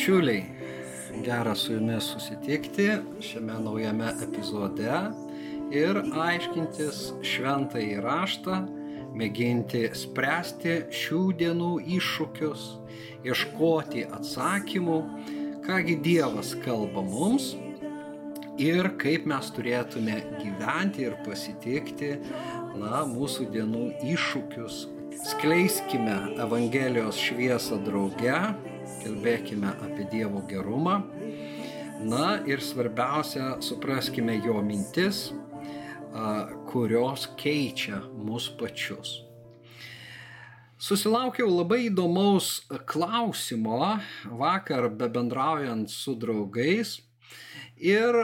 bičiuliai. Gera su jumis susitikti šiame naujame epizode ir aiškintis šventąjį raštą, mėginti spręsti šių dienų iššūkius, ieškoti atsakymų, kągi Dievas kalba mums ir kaip mes turėtume gyventi ir pasitikti na, mūsų dienų iššūkius. Skleiskime Evangelijos šviesą drauge, kalbėkime apie Dievo gerumą. Na ir svarbiausia, supraskime jo mintis, kurios keičia mus pačius. Susilaukiau labai įdomaus klausimo vakar bebendraujant su draugais ir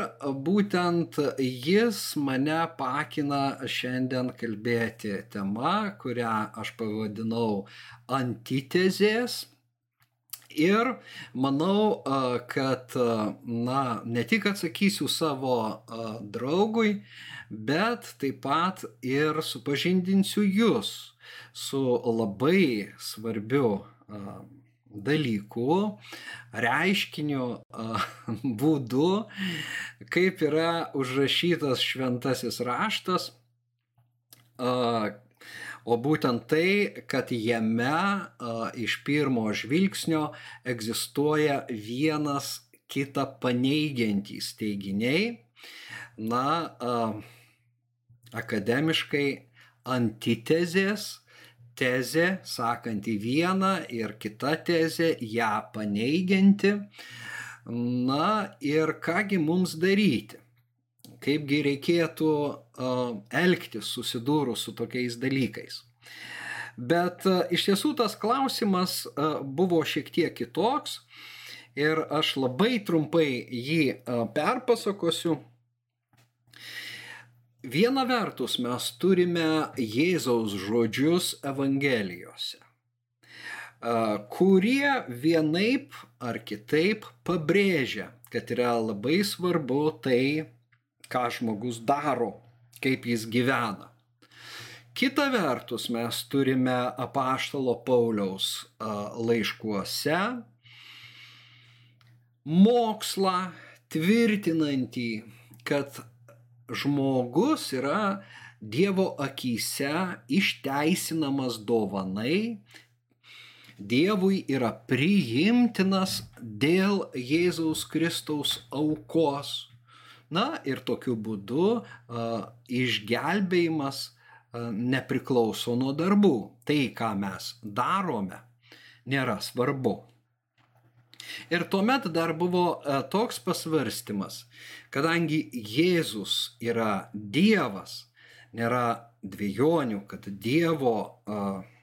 būtent jis mane pakina šiandien kalbėti tema, kurią aš pavadinau antitezės. Ir manau, kad na, ne tik atsakysiu savo draugui, bet taip pat ir supažindinsiu jūs su labai svarbiu dalyku, reiškiniu, būdu, kaip yra užrašytas šventasis raštas, o būtent tai, kad jame iš pirmo žvilgsnio egzistuoja vienas kitą paneigiantys teiginiai, na, akademiškai antitezės, tezė sakanti vieną ir kita tezė ją paneigianti. Na ir kągi mums daryti? Kaipgi reikėtų elgtis susidūrus su tokiais dalykais? Bet iš tiesų tas klausimas buvo šiek tiek kitoks ir aš labai trumpai jį perpasakosiu. Viena vertus mes turime Jėzaus žodžius Evangelijose, kurie vienaip ar kitaip pabrėžia, kad yra labai svarbu tai, ką žmogus daro, kaip jis gyvena. Kita vertus mes turime apaštalo Pauliaus laiškuose mokslą tvirtinantį, kad žmogus yra Dievo akise išteisinamas dovanai, Dievui yra priimtinas dėl Jėzaus Kristaus aukos. Na ir tokiu būdu išgelbėjimas nepriklauso nuo darbų. Tai, ką mes darome, nėra svarbu. Ir tuomet dar buvo toks pasvarstimas, kadangi Jėzus yra Dievas, nėra dviejonių, kad Dievo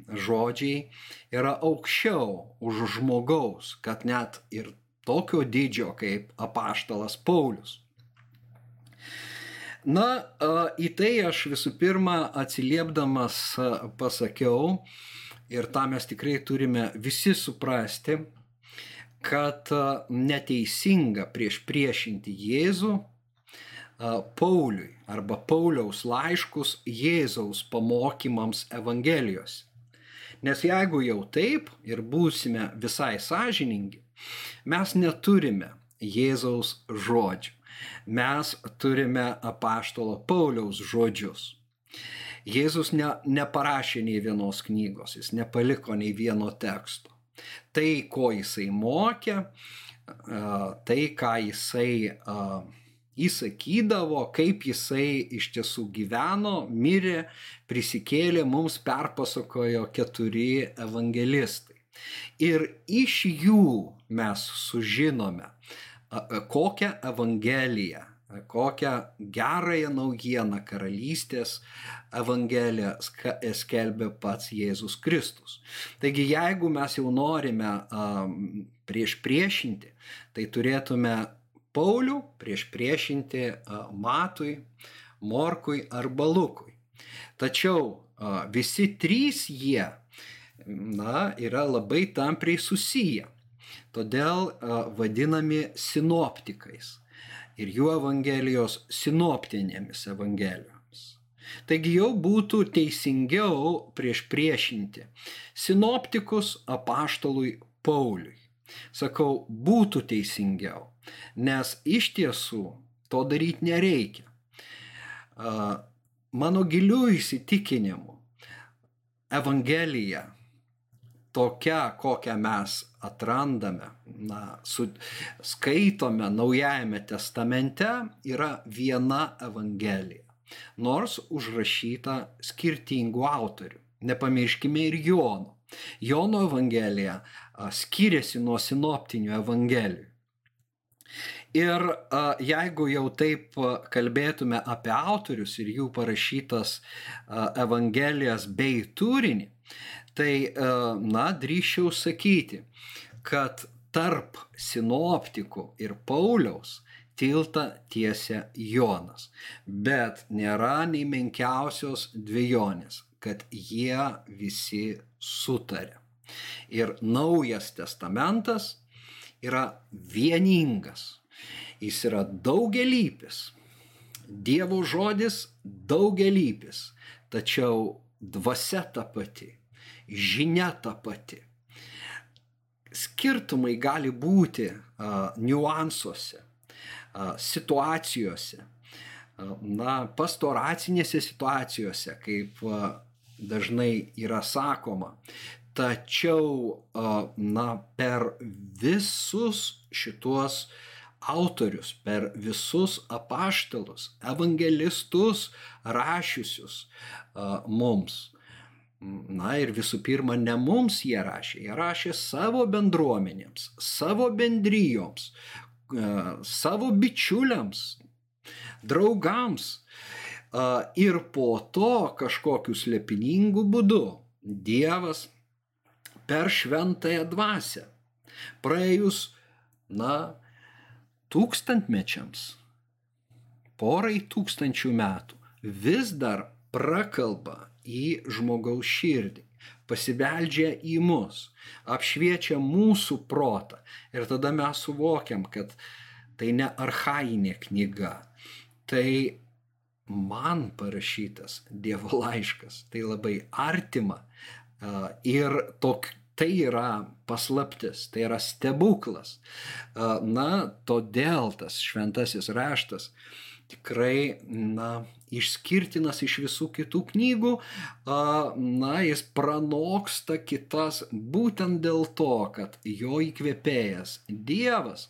žodžiai yra aukščiau už žmogaus, kad net ir tokio dydžio kaip apaštalas Paulius. Na, į tai aš visų pirma atsiliepdamas pasakiau, ir tą mes tikrai turime visi suprasti, kad neteisinga prieš priešinti Jėzų Pauliui arba Pauliaus laiškus Jėzaus pamokymams Evangelijos. Nes jeigu jau taip ir būsime visai sąžiningi, mes neturime Jėzaus žodžių mes turime apaštalo Pauliaus žodžius. Jėzus ne, neparašė nei vienos knygos, jis nepaliko nei vieno teksto. Tai, ko jisai mokė, tai, ką jisai įsakydavo, kaip jisai iš tiesų gyveno, mirė, prisikėlė, mums perpasakojo keturi evangelistai. Ir iš jų mes sužinome, kokią Evangeliją, kokią gerąją naujieną karalystės Evangeliją skelbė pats Jėzus Kristus. Taigi jeigu mes jau norime prieš priešinti, tai turėtume Paulių prieš priešinti Matui, Morkui arba Lukui. Tačiau visi trys jie na, yra labai tampriai susiję todėl vadinami sinoptikais. ir jų evangelijos sinoptinėmis evangelijomis. Taigi jau būtų teisingiau prieš priešinti sinoptikus apaštalui Pauliui. Sakau, būtų teisingiau, nes iš tiesų to daryti nereikia. Mano gilių įsitikinimu, Evangelija tokia, kokią mes atrandame, na, su, skaitome Naujajame testamente, yra viena Evangelija. Nors užrašyta skirtingų autorių. Nepamirškime ir Jono. Jono Evangelija skiriasi nuo sinoptinių Evangelijų. Ir jeigu jau taip kalbėtume apie autorius ir jų parašytas Evangelijas bei turinį, tai, na, drįščiau sakyti, kad tarp sinoptikų ir Pauliaus tiltą tiesia Jonas. Bet nėra nei menkiausios dviejonės, kad jie visi sutarė. Ir naujas testamentas yra vieningas. Jis yra daugelypis. Dievo žodis daugelypis. Tačiau dvasia ta pati žinia ta pati. Skirtumai gali būti uh, niuansuose, uh, situacijose, uh, na, pastoracinėse situacijose, kaip uh, dažnai yra sakoma. Tačiau, uh, na, per visus šituos autorius, per visus apaštalus, evangelistus rašiusius uh, mums, Na ir visų pirma, ne mums jie rašė, jie rašė savo bendruomenėms, savo bendryjoms, e, savo bičiuliams, draugams. E, ir po to kažkokiu slepiningu būdu Dievas per šventąją dvasę, praėjus, na, tūkstantmečiams, porai tūkstančių metų, vis dar prakalba į žmogaus širdį, pasibeldžia į mus, apšviečia mūsų protą. Ir tada mes suvokiam, kad tai ne arhainė knyga, tai man parašytas Dievo laiškas, tai labai artima ir tok, tai yra paslaptis, tai yra stebuklas. Na, todėl tas šventasis raštas tikrai, na, išskirtinas iš visų kitų knygų, na, jis pranoksta kitas būtent dėl to, kad jo įkvėpėjas Dievas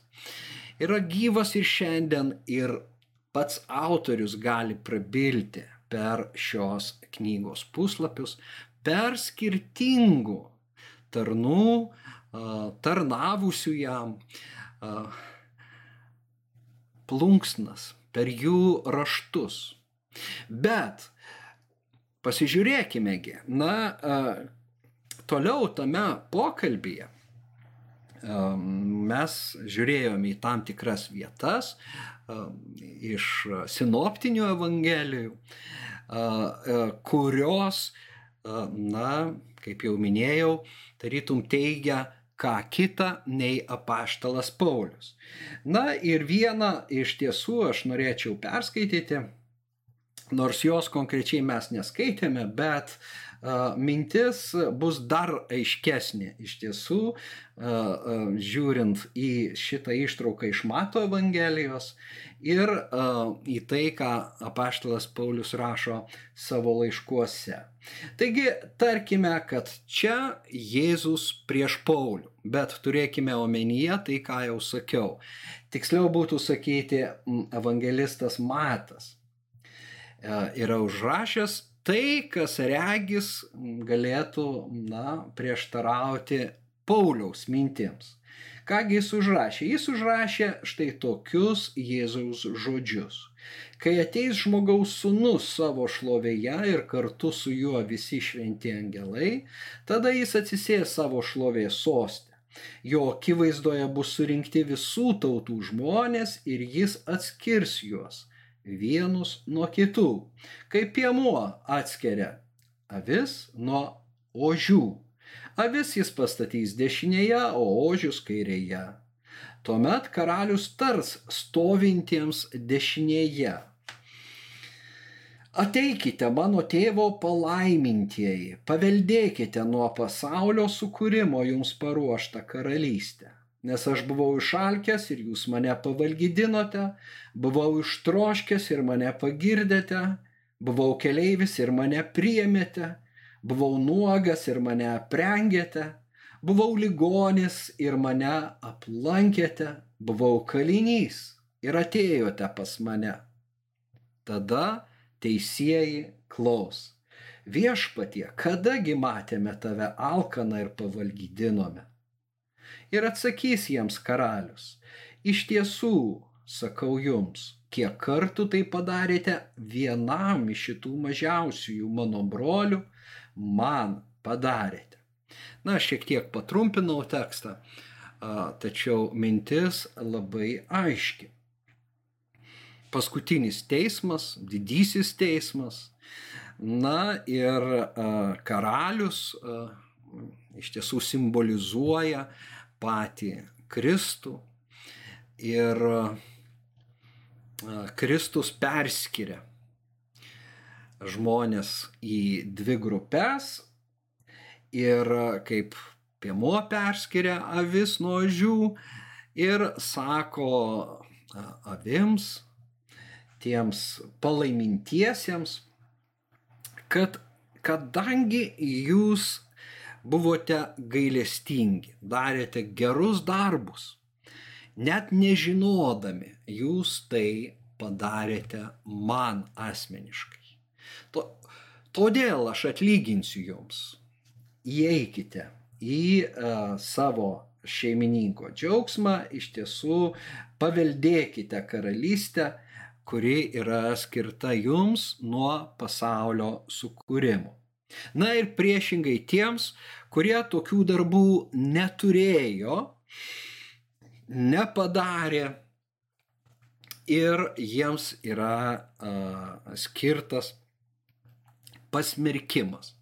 yra gyvas ir šiandien ir pats autorius gali prabilti per šios knygos puslapius, per skirtingų tarnų, tarnavusių jam plunksnas, per jų raštus. Bet pasižiūrėkimegi, na, toliau tame pokalbėje mes žiūrėjome į tam tikras vietas iš sinoptinių evangelijų, kurios, na, kaip jau minėjau, tarytum teigia, ką kita nei apaštalas Paulius. Na ir vieną iš tiesų aš norėčiau perskaityti nors jos konkrečiai mes neskaitėme, bet mintis bus dar aiškesnė iš tiesų, žiūrint į šitą ištrauką iš Mato Evangelijos ir į tai, ką apaštalas Paulius rašo savo laiškuose. Taigi, tarkime, kad čia Jėzus prieš Paulių, bet turėkime omenyje tai, ką jau sakiau. Tiksliau būtų sakyti evangelistas Matas yra užrašęs tai, kas regis galėtų na, prieštarauti Pauliaus mintims. Kągi jis užrašė? Jis užrašė štai tokius Jėzaus žodžius. Kai ateis žmogaus sunus savo šlovėje ir kartu su juo visi šventi angelai, tada jis atsisės savo šlovės sostę. Jo akivaizdoje bus surinkti visų tautų žmonės ir jis atskirs juos vienus nuo kitų, kaip piemuo atskiria avis nuo ožių. Avis jis pastatys dešinėje, o ožius kairėje. Tuomet karalius tars stovintiems dešinėje. Ateikite mano tėvo palaimintieji, paveldėkite nuo pasaulio sukūrimo jums paruoštą karalystę. Nes aš buvau išalkęs ir jūs mane pavalgydinote, buvau ištroškęs ir mane pagirdėte, buvau keleivis ir mane priemėte, buvau nuogas ir mane aprengėte, buvau ligonis ir mane aplankėte, buvau kalinys ir atėjote pas mane. Tada teisėjai klaus. Viešpatie, kadagi matėme tave alkaną ir pavalgydinome? Ir atsakys jiems karalius, iš tiesų, sakau jums, kiek kartų tai padarėte vienam iš šitų mažiausiųjų mano brolių, man padarėte. Na, šiek tiek patrumpinau tekstą, tačiau mintis labai aiški paskutinis teismas, didysis teismas. Na ir karalius iš tiesų simbolizuoja patį Kristų. Ir Kristus perskiria žmonės į dvi grupės ir kaip piemuo perskiria avis nuo žių ir sako avims, tiems palaimintiesiems, kad kadangi jūs buvote gailestingi, darėte gerus darbus, net nežinodami, jūs tai padarėte man asmeniškai. To, todėl aš atlyginsiu jums. Įeikite į uh, savo šeimininko džiaugsmą, iš tiesų paveldėkite karalystę, kuri yra skirta jums nuo pasaulio sukūrimo. Na ir priešingai tiems, kurie tokių darbų neturėjo, nepadarė ir jiems yra uh, skirtas pasmerkimas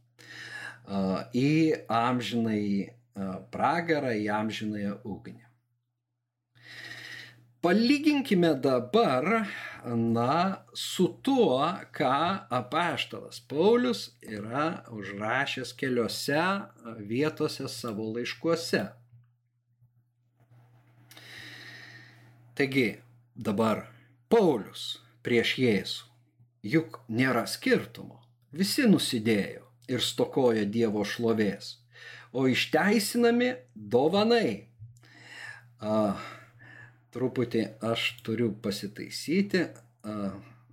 uh, į amžinai uh, pragarą, į amžinąją ugnį. Palyginkime dabar, na, su tuo, ką apaštalas Paulius yra užrašęs keliose vietose savo laiškuose. Taigi, dabar Paulius prieš Jėzų. Juk nėra skirtumo. Visi nusidėjo ir stokoja Dievo šlovės, o išteisinami dovanai. Uh, truputį aš turiu pasitaisyti,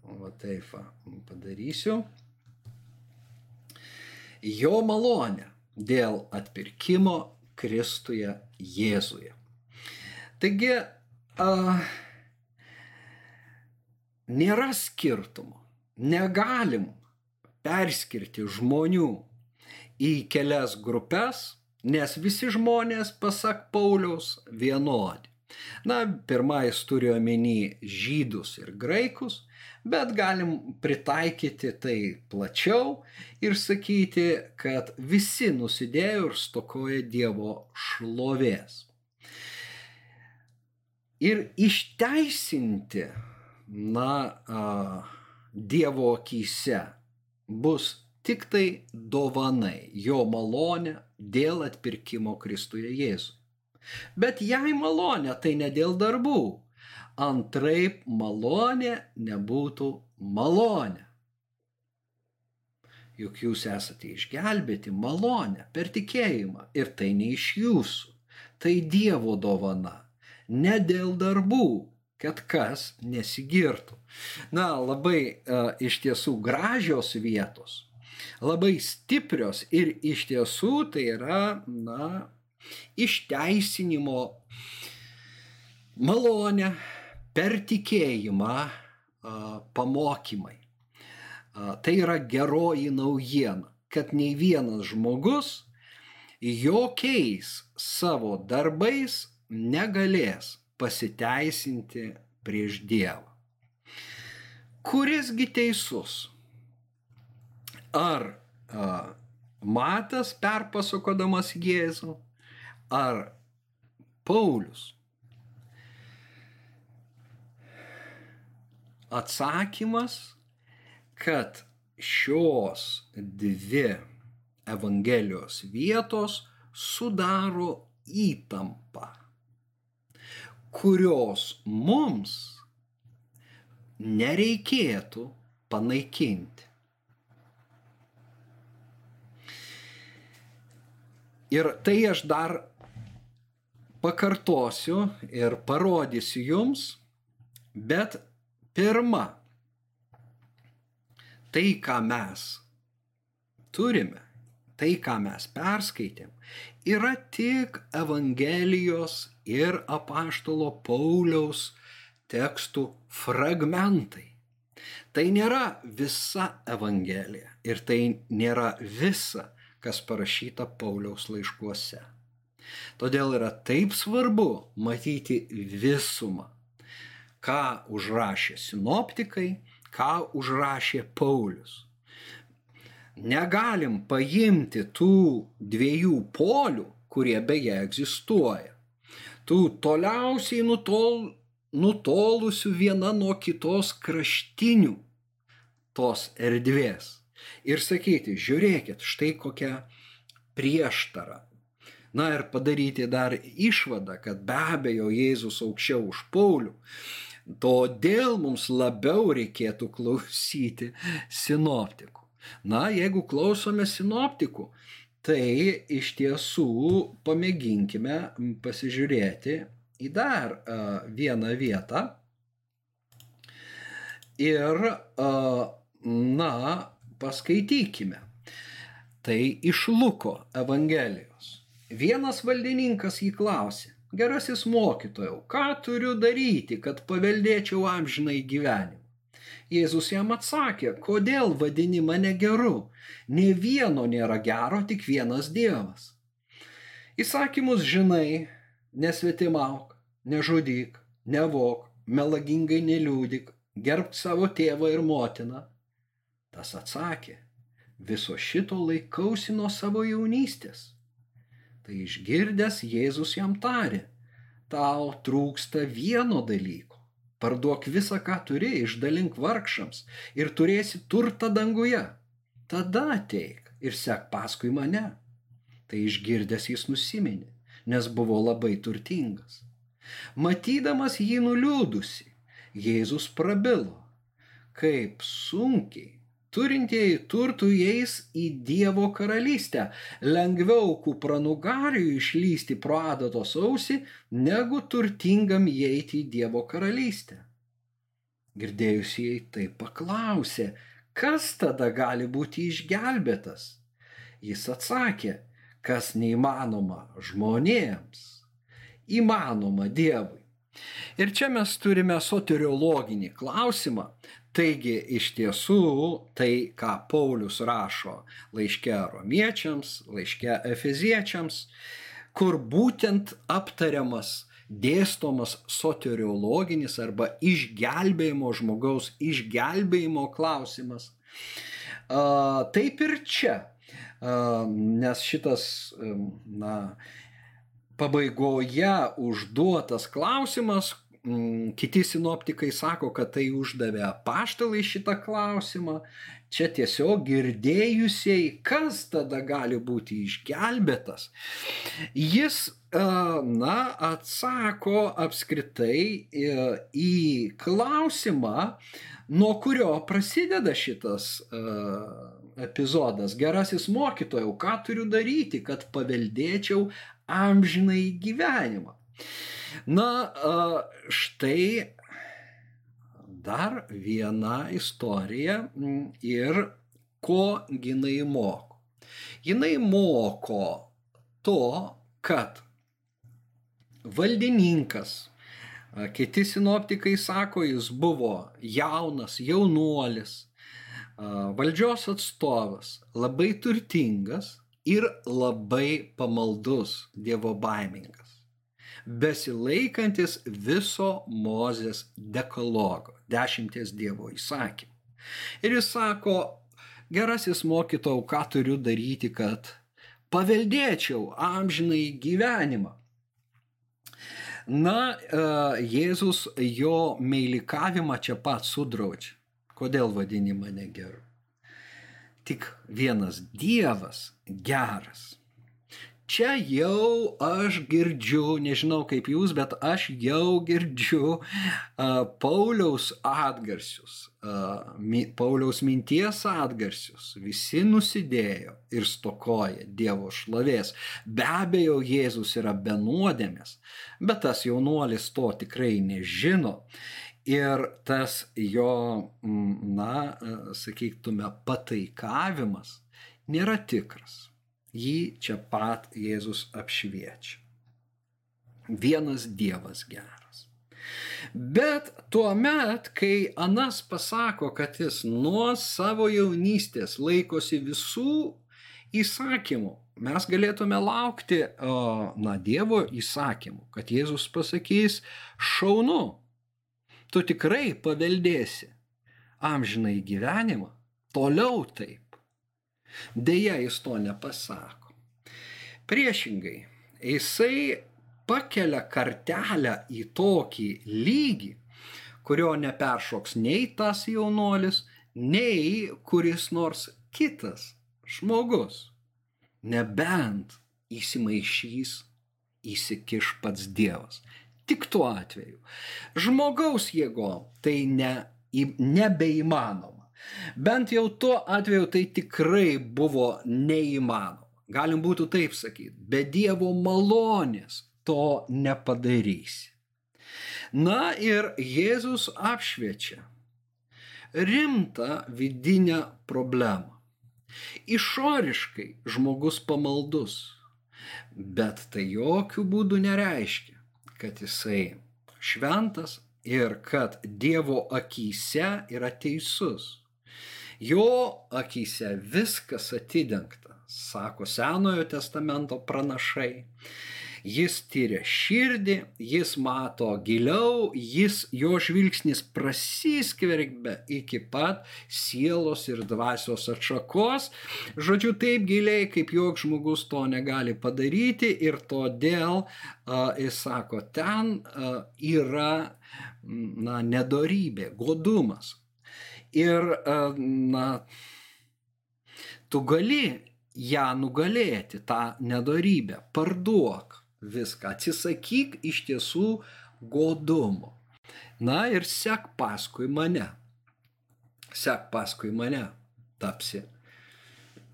o taip padarysiu. Jo malonė dėl atpirkimo Kristuje Jėzuje. Taigi, a, nėra skirtumų, negalim perskirti žmonių į kelias grupės, nes visi žmonės, pasak Pauliaus, vienodi. Na, pirmą jis turi omeny žydus ir graikus, bet galim pritaikyti tai plačiau ir sakyti, kad visi nusidėjo ir stokoja Dievo šlovės. Ir išteisinti, na, a, Dievo akise bus tik tai dovanai, jo malonė dėl atpirkimo Kristuje Jėzui. Bet jei malonė, tai ne dėl darbų. Antraip malonė nebūtų malonė. Juk jūs esate išgelbėti malonę per tikėjimą ir tai ne iš jūsų, tai Dievo dovana, ne dėl darbų, kad kas nesigirtų. Na, labai uh, iš tiesų gražios vietos, labai stiprios ir iš tiesų tai yra, na, išteisinimo malonę per tikėjimą pamokymai. Tai yra geroji naujiena, kad nei vienas žmogus jokiais savo darbais negalės pasiteisinti prieš Dievą. Kurisgi teisus? Ar a, Matas perpasakodamas Jėzų, ar Paulius? Atsakymas, kad šios dvi Evangelijos vietos sudaro įtampą, kurios mums nereikėtų panaikinti. Ir tai aš dar pakartosiu ir parodysiu jums, bet pirma, tai, ką mes turime, tai, ką mes perskaitėm, yra tik Evangelijos ir apaštalo Pauliaus tekstų fragmentai. Tai nėra visa Evangelija ir tai nėra visa, kas parašyta Pauliaus laiškuose. Todėl yra taip svarbu matyti visumą, ką užrašė sinoptikai, ką užrašė Paulius. Negalim paimti tų dviejų polių, kurie beje egzistuoja. Tų toliausiai nutol, nutolusių viena nuo kitos kraštinių tos erdvės. Ir sakyti, žiūrėkit, štai kokia prieštara. Na ir padaryti dar išvadą, kad be abejo Jėzus aukščiau už Paulių. Todėl mums labiau reikėtų klausyti sinoptikų. Na, jeigu klausome sinoptikų, tai iš tiesų pamėginkime pasižiūrėti į dar uh, vieną vietą. Ir, uh, na, paskaitykime. Tai iš Luko Evangelijos. Vienas valdininkas jį klausė, gerasis mokytojau, ką turiu daryti, kad paveldėčiau amžinai gyvenimą? Jėzus jam atsakė, kodėl vadini mane geru? Ne vieno nėra gero, tik vienas Dievas. Įsakymus žinai, nesvetimauk, nežudyk, nevok, melagingai neliūdik, gerbk savo tėvą ir motiną. Tas atsakė, viso šito laikausi nuo savo jaunystės. Tai išgirdęs Jėzus jam tarė, tau trūksta vieno dalyko. Parduok visą, ką turi, išdalink vargšams ir turėsi turtą danguje. Tada ateik ir sek paskui mane. Tai išgirdęs jis nusiminė nes buvo labai turtingas. Matydamas jį nuliūdusi, Jėzus prabilo, kaip sunkiai turintieji turtų eis į Dievo karalystę, lengviau kupranugariui išlysti pro adatos ausį, negu turtingam įeiti į Dievo karalystę. Girdėjusieji tai paklausė, kas tada gali būti išgelbėtas. Jis atsakė, kas neįmanoma žmonėms, įmanoma Dievui. Ir čia mes turime soteriologinį klausimą. Taigi iš tiesų tai, ką Paulius rašo laiške romiečiams, laiške efeziečiams, kur būtent aptariamas, dėstomas soteriologinis arba išgelbėjimo žmogaus išgelbėjimo klausimas. Taip ir čia nes šitas, na, pabaigoje užduotas klausimas, kiti sinoptikai sako, kad tai uždavė apaštalai šitą klausimą, čia tiesiog girdėjusiai, kas tada gali būti išgelbėtas. Jis, na, atsako apskritai e, į klausimą, nuo kurio prasideda šitas epizodas. Gerasis mokytojau, ką turiu daryti, kad paveldėčiau amžinai gyvenimą. Na, štai dar viena istorija ir ko jinai moko. Jinai moko to, kad valdininkas, kiti sinoptikai sako, jis buvo jaunas, jaunuolis, valdžios atstovas, labai turtingas ir labai pamaldus, dievo baimingas, besilaikantis viso Mozės dekalogo, dešimties dievo įsakymų. Ir jis sako, gerasis mokytau, ką turiu daryti, kad paveldėčiau amžinai gyvenimą. Na, e, Jėzus jo meilikavimą čia pat sudraudžia. Kodėl vadini mane geru? Tik vienas Dievas geras. Čia jau aš girdžiu, nežinau kaip jūs, bet aš jau girdžiu uh, Pauliaus atgarsius, uh, mi, Pauliaus minties atgarsius. Visi nusidėjo ir stokoja Dievo šlovės. Be abejo, Jėzus yra benuodėmės, bet tas jaunuolis to tikrai nežino. Ir tas jo, na, sakytume, pataikavimas nėra tikras jį čia pat Jėzus apšviečia. Vienas Dievas geras. Bet tuo met, kai Anas pasako, kad jis nuo savo jaunystės laikosi visų įsakymų, mes galėtume laukti, na, Dievo įsakymų, kad Jėzus pasakys, šaunu, tu tikrai paveldėsi amžinai gyvenimą, toliau taip. Deja, jis to nepasako. Priešingai, jisai pakelia kartelę į tokį lygį, kurio neperšoks nei tas jaunuolis, nei kuris nors kitas žmogus. Nebent įsimaišys, įsikiš pats Dievas. Tik tuo atveju. Žmogaus jėgo tai ne, nebeįmanoma. Bent jau tuo atveju tai tikrai buvo neįmanoma. Galim būtų taip sakyti, be Dievo malonės to nepadarysi. Na ir Jėzus apšviečia rimtą vidinę problemą. Išoriškai žmogus pamaldus, bet tai jokių būdų nereiškia, kad jisai šventas ir kad Dievo akise yra teisus. Jo akise viskas atidengta, sako Senojo testamento pranašai. Jis tyria širdį, jis mato giliau, jis, jo žvilgsnis prasiskverbia iki pat sielos ir dvasios atšakos. Žodžiu, taip giliai, kaip joks žmogus to negali padaryti ir todėl uh, jis sako, ten uh, yra na, nedorybė, godumas, Ir, e, na, tu gali ją nugalėti, tą nedorybę, parduok viską, atsisakyk iš tiesų godumo. Na ir sek paskui mane. Sek paskui mane, tapsi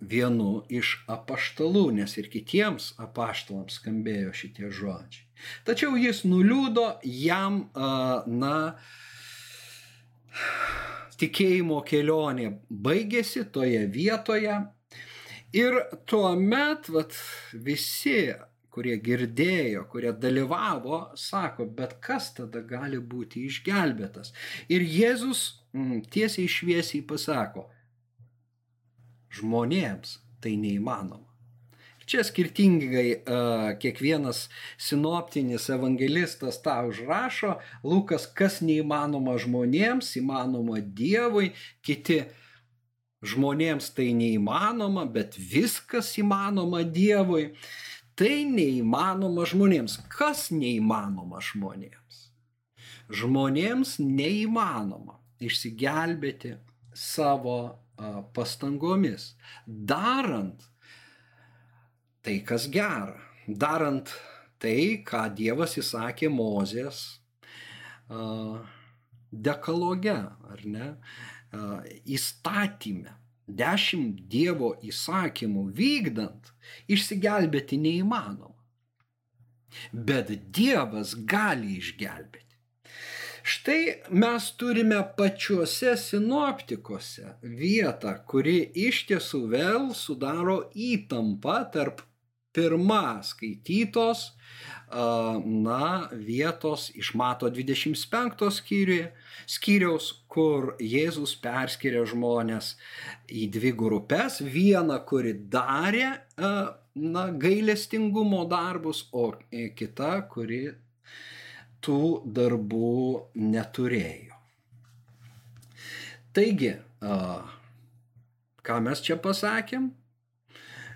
vienu iš apaštalų, nes ir kitiems apaštalams skambėjo šitie žodžiai. Tačiau jis nuliūdo, jam, na, tikėjimo kelionė baigėsi toje vietoje. Ir tuo met vat, visi, kurie girdėjo, kurie dalyvavo, sako, bet kas tada gali būti išgelbėtas. Ir Jėzus mm, tiesiai šviesiai pasako, žmonėms tai neįmanoma. Čia skirtingai kiekvienas sinoptinis evangelistas tą užrašo, Lukas, kas neįmanoma žmonėms, įmanoma Dievui, kiti žmonėms tai neįmanoma, bet viskas įmanoma Dievui. Tai neįmanoma žmonėms. Kas neįmanoma žmonėms? Žmonėms neįmanoma išsigelbėti savo pastangomis, darant tai, kas gera. Darant tai, ką Dievas įsakė Mozės dekaloge, ar ne, įstatymę. Dešimt Dievo įsakymų vykdant, išsigelbėti neįmanoma. Bet Dievas gali išgelbėti. Štai mes turime pačiuose sinoptikuose vietą, kuri iš tiesų vėl sudaro įtampą tarp pirma skaitytos na, vietos iš Mato 25 skyriuje, skyriaus, kur Jėzus perskiria žmonės į dvi grupės. Vieną, kuri darė na, gailestingumo darbus, o kita, kuri tų darbų neturėjo. Taigi, ką mes čia pasakėm?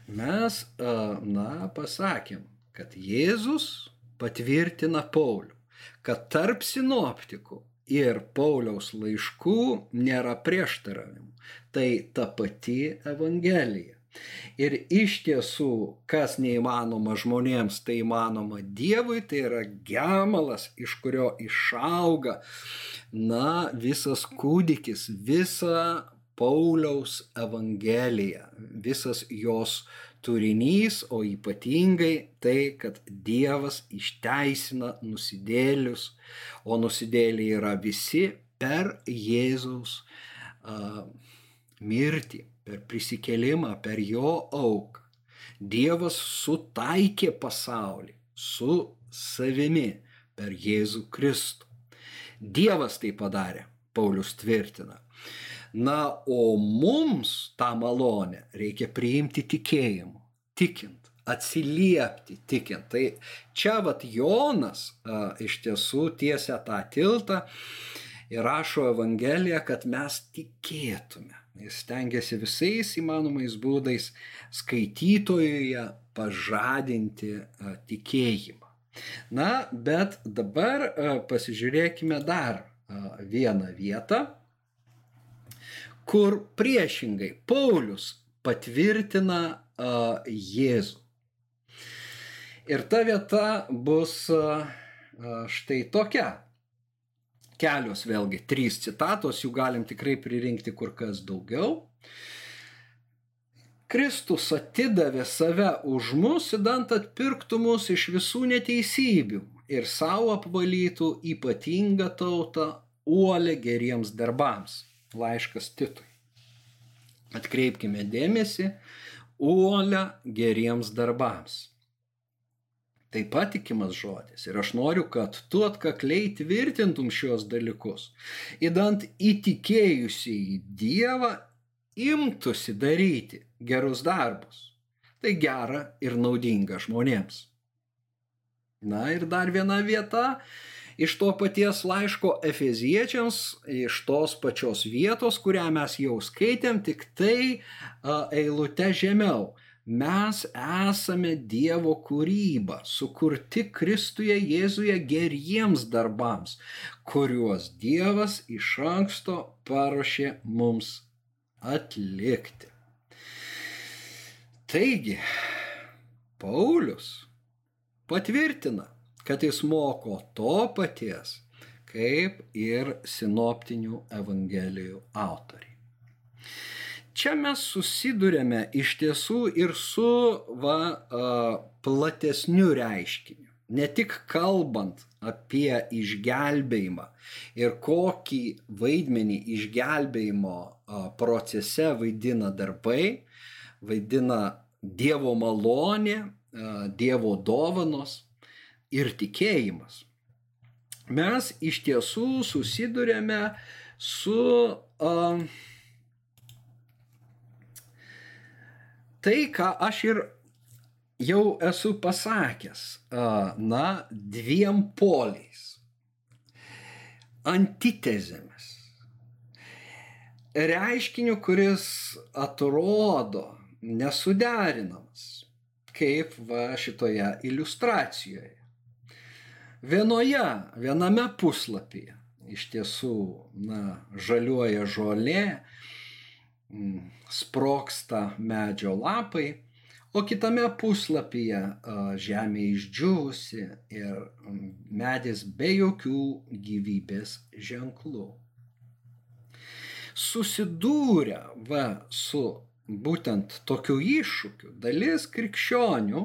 Mes, na, pasakėm, kad Jėzus patvirtina Paulių, kad tarp sinoptikų ir Pauliaus laiškų nėra prieštaravimų. Tai ta pati Evangelija. Ir iš tiesų, kas neįmanoma žmonėms, tai įmanoma Dievui, tai yra gemalas, iš kurio išauga, na, visas kūdikis, visa Pauliaus Evangelija, visas jos turinys, o ypatingai tai, kad Dievas išteisina nusidėlius, o nusidėliai yra visi per Jėzaus uh, mirtį, per prisikėlimą, per jo auką. Dievas sutaikė pasaulį su savimi per Jėzų Kristų. Dievas tai padarė, Paulius tvirtina. Na, o mums tą malonę reikia priimti tikėjimu, tikint, atsiliepti, tikint. Tai čia vat Jonas a, iš tiesų tiesia tą tiltą ir rašo Evangeliją, kad mes tikėtume. Jis stengiasi visais įmanomais būdais skaitytojuje pažadinti a, tikėjimą. Na, bet dabar a, pasižiūrėkime dar a, vieną vietą kur priešingai Paulius patvirtina uh, Jėzų. Ir ta vieta bus uh, štai tokia. Kelios vėlgi, trys citatos, jų galim tikrai pririnkti kur kas daugiau. Kristus atidavė save už mus, įdant atpirktų mus iš visų neteisybių ir savo apvalytų ypatingą tautą uolę geriems darbams laiškas Titui. Atkreipkime dėmesį, uolę geriems darbams. Tai patikimas žodis ir aš noriu, kad tu atkakliai tvirtintum šios dalykus, įdant įtikėjusi į Dievą imtųsi daryti gerus darbus. Tai gera ir naudinga žmonėms. Na ir dar viena vieta iš to paties laiško Efeziečiams, iš tos pačios vietos, kurią mes jau skaitėm, tik tai eilute žemiau. Mes esame Dievo kūryba, sukurti Kristuje Jėzuje geriems darbams, kuriuos Dievas iš anksto paruošė mums atlikti. Taigi, Paulius patvirtina, kad jis moko to paties, kaip ir sinoptinių evangelijų autoriai. Čia mes susidurėme iš tiesų ir su va, platesniu reiškiniu. Ne tik kalbant apie išgelbėjimą ir kokį vaidmenį išgelbėjimo procese vaidina darbai, vaidina Dievo malonė, Dievo dovanos, ir tikėjimas. Mes iš tiesų susidurėme su uh, tai, ką aš ir jau esu pasakęs, uh, na, dviem poliais, antitezėmis. Reiškiniu, kuris atrodo nesuderinamas, kaip va šitoje iliustracijoje vienoje, viename puslapyje iš tiesų, na, žaliuoja žolė, mm, sproksta medžio lapai, o kitame puslapyje žemė išdžiūvusi ir mm, medis be jokių gyvybės ženklų. Susidūrę va su būtent tokiu iššūkiu, dalis krikščionių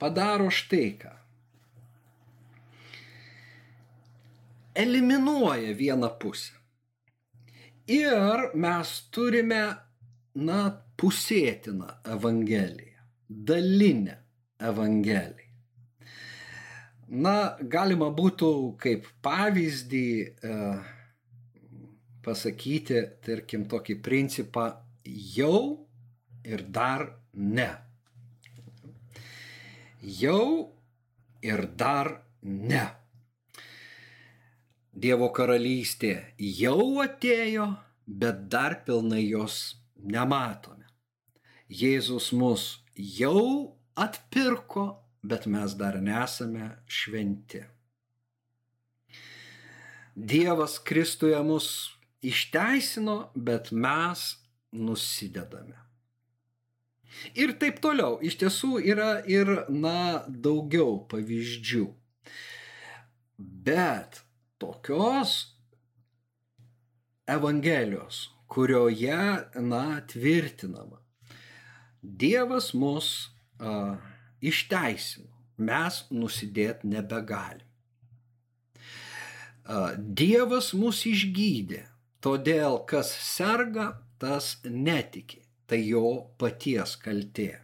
padaro štai ką eliminuoja vieną pusę. Ir mes turime, na, pusėtiną Evangeliją, dalinę Evangeliją. Na, galima būtų kaip pavyzdį e, pasakyti, tarkim, tokį principą jau ir dar ne. Jau ir dar ne. Dievo karalystė jau atėjo, bet dar pilnai jos nematome. Jėzus mus jau atpirko, bet mes dar nesame šventi. Dievas Kristuje mus išteisino, bet mes nusidedame. Ir taip toliau. Iš tiesų yra ir, na, daugiau pavyzdžių. Bet tokios Evangelijos, kurioje, na, tvirtinama, Dievas mus a, išteisino, mes nusidėti nebegalim. A, dievas mus išgydė, todėl kas serga, tas netiki tai jo paties kaltė.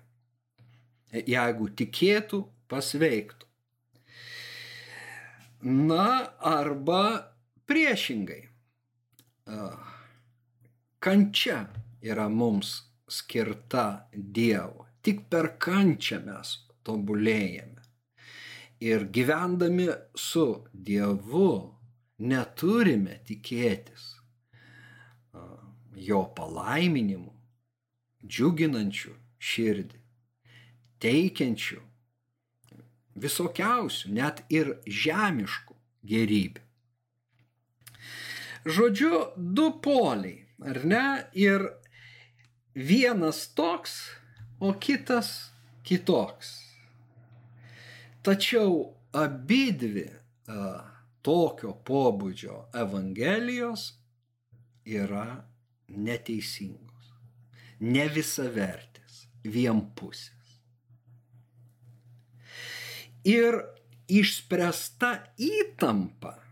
Jeigu tikėtų, pasveiktų. Na, arba priešingai. Kančia yra mums skirta Dievo. Tik per kančią mes tobulėjame. Ir gyvendami su Dievu neturime tikėtis jo palaiminimu, džiuginančių širdį, teikiančių visokiausių, net ir žemiškų gerybių. Žodžiu, du poliai, ar ne? Ir vienas toks, o kitas kitoks. Tačiau abidvi a, tokio pobūdžio evangelijos yra neteisingos ne visavertis, vienpusis. Ir išspręsta įtampa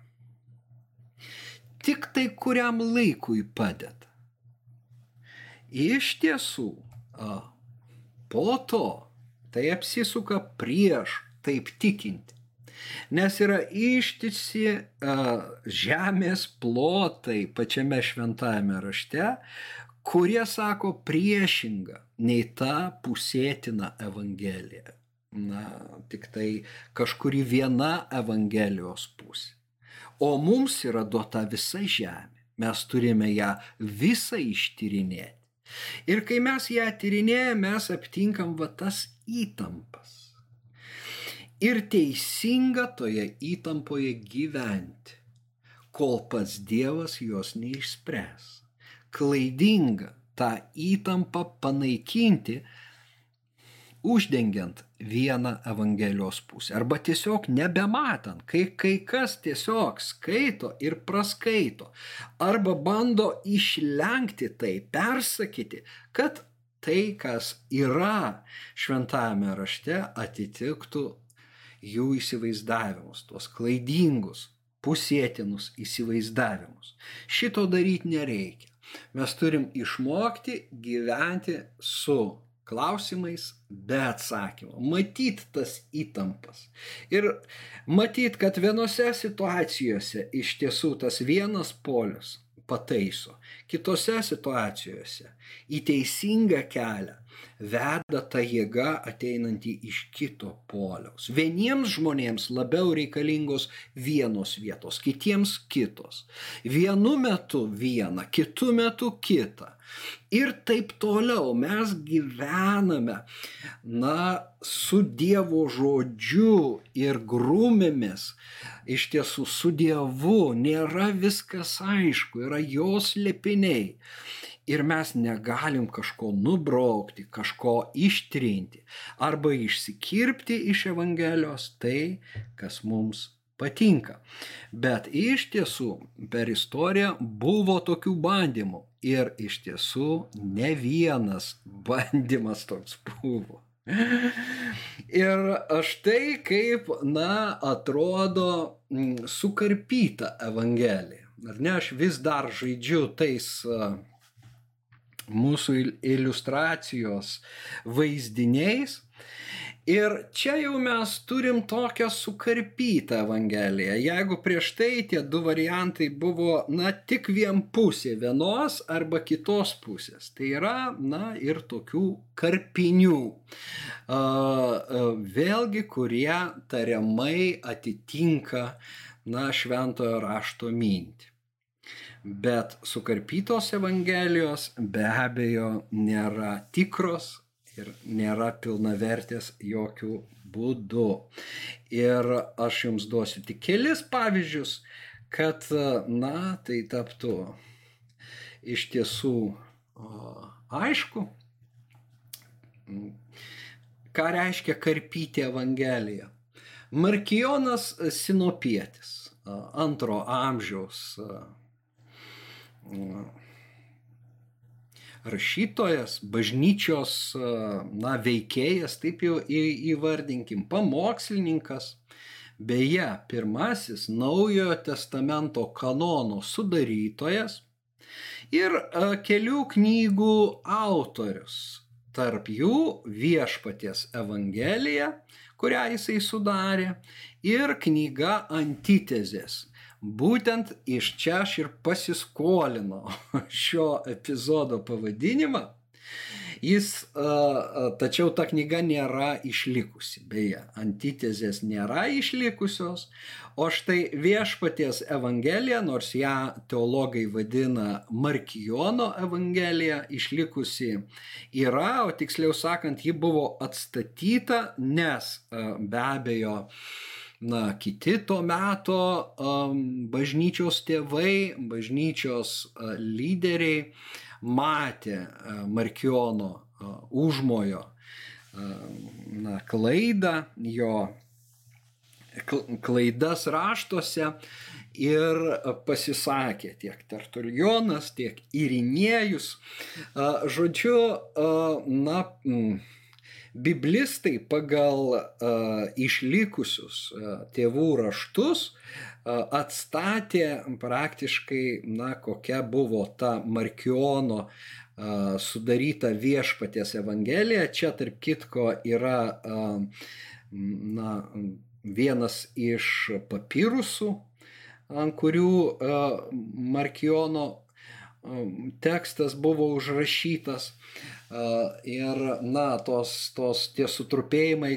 tik tai kuriam laikui padeda. Iš tiesų, po to tai apsisuka prieš taip tikinti. Nes yra ištisi žemės plotai pačiame šventajame rašte, kurie sako priešingą nei ta pusėtina evangelija. Na, tik tai kažkuri viena evangelijos pusė. O mums yra duota visa žemė. Mes turime ją visą ištyrinėti. Ir kai mes ją tyrinėjame, mes aptinkam va tas įtampas. Ir teisinga toje įtampoje gyventi, kol pats Dievas jos neišspręs klaidinga tą įtampą panaikinti, uždengiant vieną Evangelijos pusę. Arba tiesiog nebematant, kai kai kas tiesiog skaito ir praskaito. Arba bando išlenkti tai, persakyti, kad tai, kas yra šventajame rašte, atitiktų jų įsivaizdavimus, tuos klaidingus, pusėtinus įsivaizdavimus. Šito daryti nereikia. Mes turim išmokti gyventi su klausimais be atsakymų. Matyt tas įtampas. Ir matyt, kad vienose situacijose iš tiesų tas vienas polius pataiso, kitose situacijose į teisingą kelią veda ta jėga ateinanti iš kito poliaus. Vieniems žmonėms labiau reikalingos vienos vietos, kitiems kitos. Vienu metu viena, kitu metu kita. Ir taip toliau mes gyvename, na, su Dievo žodžiu ir grūmėmis. Iš tiesų, su Dievu nėra viskas aišku, yra jos lepiniai ir mes negalim kažko nubraukti, kažko ištrinti arba išsikirpti iš Evangelijos tai, kas mums patinka. Bet iš tiesų per istoriją buvo tokių bandymų ir iš tiesų ne vienas bandymas toks buvo. Ir štai kaip, na, atrodo mm, sukarpyta Evangelija. Ar ne, aš vis dar žaidžiu tais uh, mūsų iliustracijos vaizdiniais. Ir čia jau mes turim tokią sukarpytą Evangeliją. Jeigu prieš tai tie du variantai buvo, na, tik vienpusė vienos arba kitos pusės, tai yra, na, ir tokių karpinių. Vėlgi, kurie tariamai atitinka, na, šventojo rašto mintį. Bet sukarpytos Evangelijos be abejo nėra tikros ir nėra pilnavertės jokių būdu. Ir aš jums duosiu tik kelis pavyzdžius, kad, na, tai taptų iš tiesų aišku, ką reiškia karpyti Evangeliją. Markijonas Sinopietis, antro amžiaus rašytojas, bažnyčios na, veikėjas, taip jau įvardinkim, pamokslininkas. Beje, pirmasis naujojo testamento kanono sudarytojas ir kelių knygų autorius. Tarp jų viešpaties Evangelija, kurią jisai sudarė, ir knyga Antitezės Būtent iš čia aš ir pasiskolinau šio epizodo pavadinimą. Jis, tačiau ta knyga nėra išlikusi, beje, antitezės nėra išlikusios, o štai viešpaties Evangelija, nors ją teologai vadina Markijono Evangelija, išlikusi yra, o tiksliau sakant, ji buvo atstatyta, nes be abejo, na, kiti to meto um, bažnyčios tėvai, bažnyčios uh, lyderiai matė uh, Markiono uh, užmojo na, klaidą, jo klaidas raštuose ir pasisakė tiek Tertulionas, tiek Irinėjus. Žodžiu, na, Biblistai pagal uh, išlikusius uh, tėvų raštus uh, atstatė praktiškai, na, kokia buvo ta Markiono uh, sudaryta viešpatės Evangelija. Čia, tarp kitko, yra uh, na, vienas iš papirusų, ant kurių Markiono tekstas buvo užrašytas. Ir, na, tos, tos tie sutrupėjimai,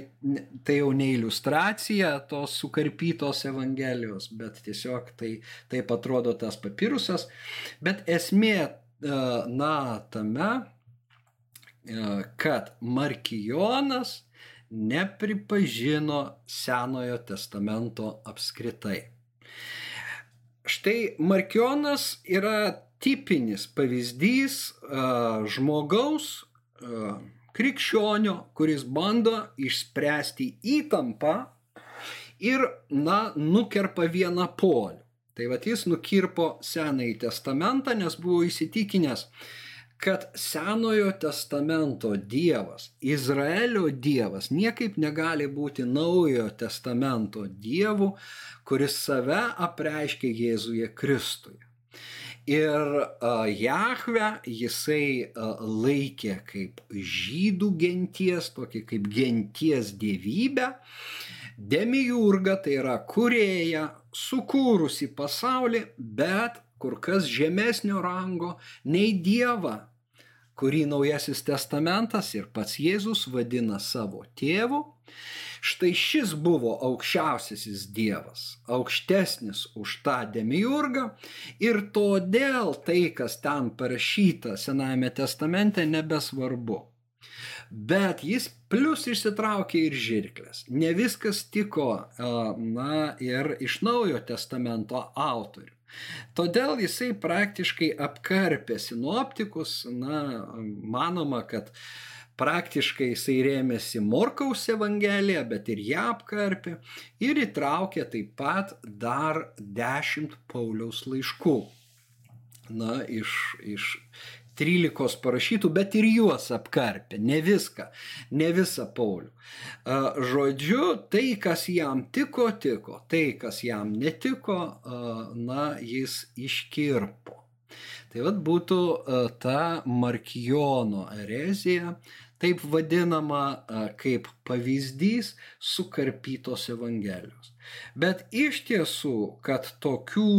tai jau ne iliustracija tos sukarpytos Evangelijos, bet tiesiog tai taip atrodo tas papirusas. Bet esmė, na, tame, kad Markijonas nepripažino Senojo testamento apskritai. Štai Markionas yra tipinis pavyzdys žmogaus, krikščionio, kuris bando išspręsti įtampą ir, na, nukerpa vieną polių. Tai vad jis nukirpo Senąjį testamentą, nes buvo įsitikinęs, kad Senojo testamento Dievas, Izraelio Dievas niekaip negali būti Naujojo testamento Dievu, kuris save apreiškia Jėzuje Kristuje. Ir Jahve jisai laikė kaip žydų genties, tokį kaip genties dievybę. Demiurga tai yra kurėja, sukūrusi pasaulį, bet kur kas žemesnio rango nei Dievą, kurį Naujasis testamentas ir pats Jėzus vadina savo tėvu. Štai šis buvo aukščiausiasis Dievas, aukštesnis už tą demiurgą ir todėl tai, kas ten parašyta Senajame testamente, nebesvarbu. Bet jis plus išsitraukė ir žirklės. Ne viskas tiko, na, ir iš naujo testamento autorių. Todėl jisai praktiškai apkarpė sinoptikus, na, manoma, kad uh, Praktiškai jisai rėmėsi Morkaus Evangeliją, bet ir ją apkarpė ir įtraukė taip pat dar dešimt Pauliaus laiškų. Na, iš, iš 13 parašytų, bet ir juos apkarpė, ne viską, ne visą Paulių. Žodžiu, tai, kas jam tiko, tiko, tai, kas jam netiko, na, jis iškirpo. Tai vad būtų ta Markijono erezija, taip vadinama kaip pavyzdys sukarpytos Evangelijos. Bet iš tiesų, kad tokių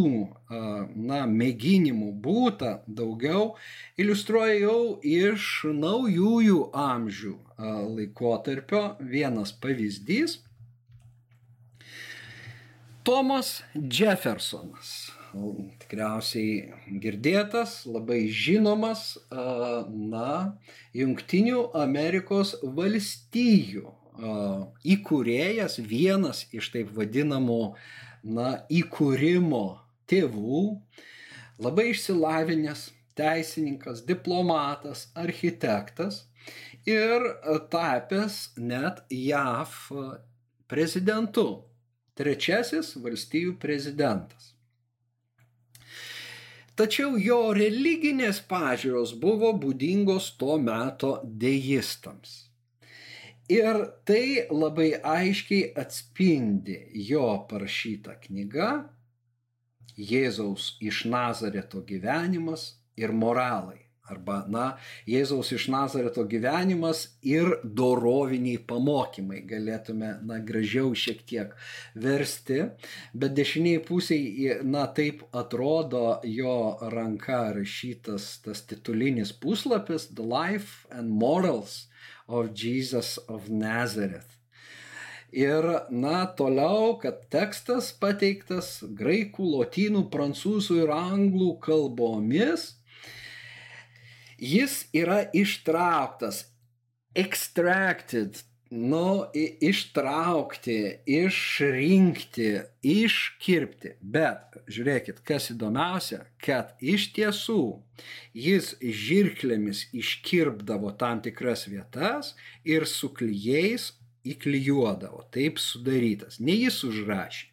na, mėginimų būta daugiau, iliustruoja jau iš naujųjų amžių laikotarpio vienas pavyzdys. Tomas Jeffersonas tikriausiai girdėtas, labai žinomas, na, Junktinių Amerikos valstijų įkūrėjas, vienas iš taip vadinamų na, įkūrimo tėvų, labai išsilavinęs teisininkas, diplomatas, architektas ir tapęs net JAV prezidentu. Trečiasis valstybių prezidentas. Tačiau jo religinės pažiūros buvo būdingos to meto deistams. Ir tai labai aiškiai atspindi jo parašyta knyga Jėzaus iš Nazareto gyvenimas ir moralai. Arba, na, Jėzaus iš Nazareto gyvenimas ir doroviniai pamokymai galėtume, na, gražiau šiek tiek versti, bet dešiniai pusiai, na, taip atrodo jo ranka rašytas tas titulinis puslapis The Life and Morals of Jesus of Nazareth. Ir, na, toliau, kad tekstas pateiktas graikų, lotynų, prancūzų ir anglų kalbomis, jis yra ištrauktas, extracted, nu, ištraukti, išrinkti, iškirpti. Bet žiūrėkit, kas įdomiausia, kad iš tiesų jis žirklėmis iškirpdavo tam tikras vietas ir su klyjais įklijuodavo, taip sudarytas. Ne jis užrašė.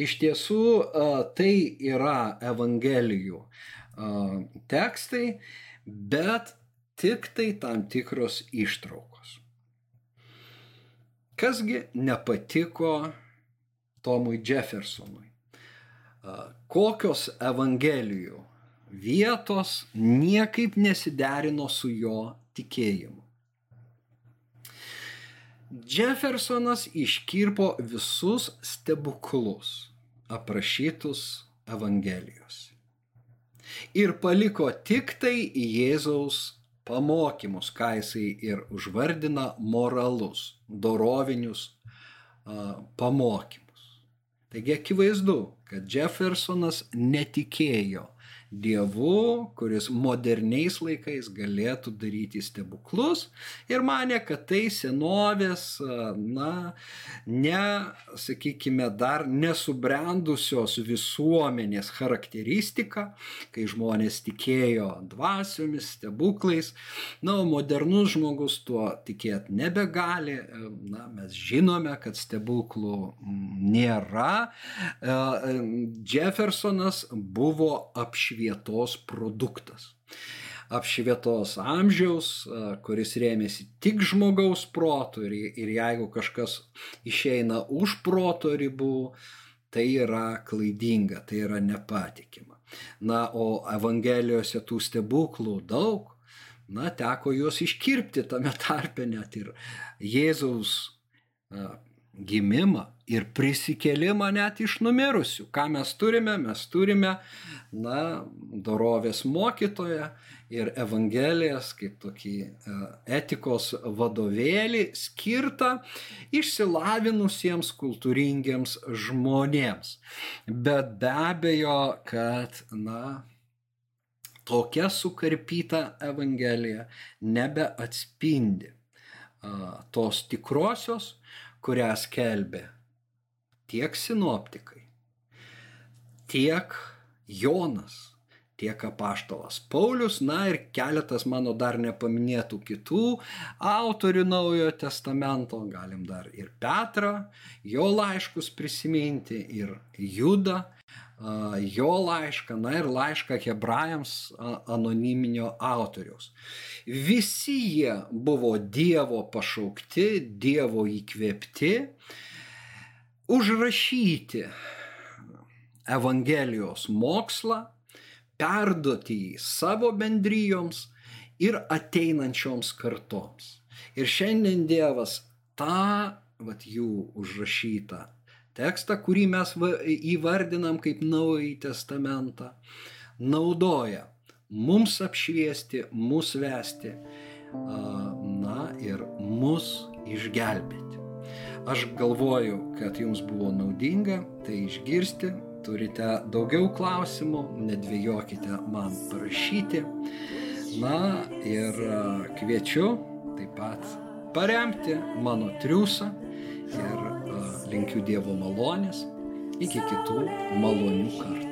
Iš tiesų tai yra Evangelijų tekstai bet tik tai tam tikros ištraukos. Kasgi nepatiko Tomui Jeffersonui? Kokios evangelijų vietos niekaip nesiderino su jo tikėjimu. Jeffersonas iškirpo visus stebuklus aprašytus Evangelijos ir paliko tik tai Jėzaus pamokymus, ką jisai ir užvardina moralus, dorovinius pamokymus. Taigi akivaizdu, kad Jeffersonas netikėjo Dievu, kuris moderniais laikais galėtų daryti stebuklus ir mane, kad tai senovės, na, ne, sakykime, dar nesubrendusios visuomenės charakteristika, kai žmonės tikėjo dvasiomis, stebuklais, na, o modernus žmogus tuo tikėti nebegali, na, mes žinome, kad stebuklų nėra. Jeffersonas buvo apšviestas apšvietos produktas. Apšvietos amžiaus, kuris rėmėsi tik žmogaus protų ir, ir jeigu kažkas išeina už proto ribų, tai yra klaidinga, tai yra nepatikima. Na, o Evangelijose tų stebuklų daug, na, teko juos iškirpti tame tarpe net ir Jėzaus gimimą ir prisikėlimą net iš numirusių. Ką mes turime? Mes turime, na, dorovės mokytoją ir Evangelijas kaip tokį e, etikos vadovėlį skirtą išsilavinusiems kultūringiems žmonėms. Bet be abejo, kad, na, tokia sukarpyta Evangelija nebeatspindi tos tikrosios kurią skelbė tiek sinoptikai, tiek Jonas, tiek apaštalas Paulius, na ir keletas mano dar nepaminėtų kitų autorių Naujojo testamento, galim dar ir Petrą, jo laiškus prisiminti, ir Judą, jo laišką, na ir laišką hebrajams anoniminio autoriaus. Visi jie buvo Dievo pašaukti, Dievo įkvėpti, užrašyti Evangelijos mokslą, perduoti jį savo bendryjoms ir ateinančioms kartoms. Ir šiandien Dievas tą, vat jų užrašytą tekstą, kurį mes įvardinam kaip Naująjį Testamentą, naudoja mums apšviesti, mus vesti, na ir mus išgelbėti. Aš galvoju, kad jums buvo naudinga tai išgirsti, turite daugiau klausimų, nedvėjokite man parašyti. Na ir kviečiu taip pat paremti mano triusą ir linkiu Dievo malonės. Iki kitų malonių kartų.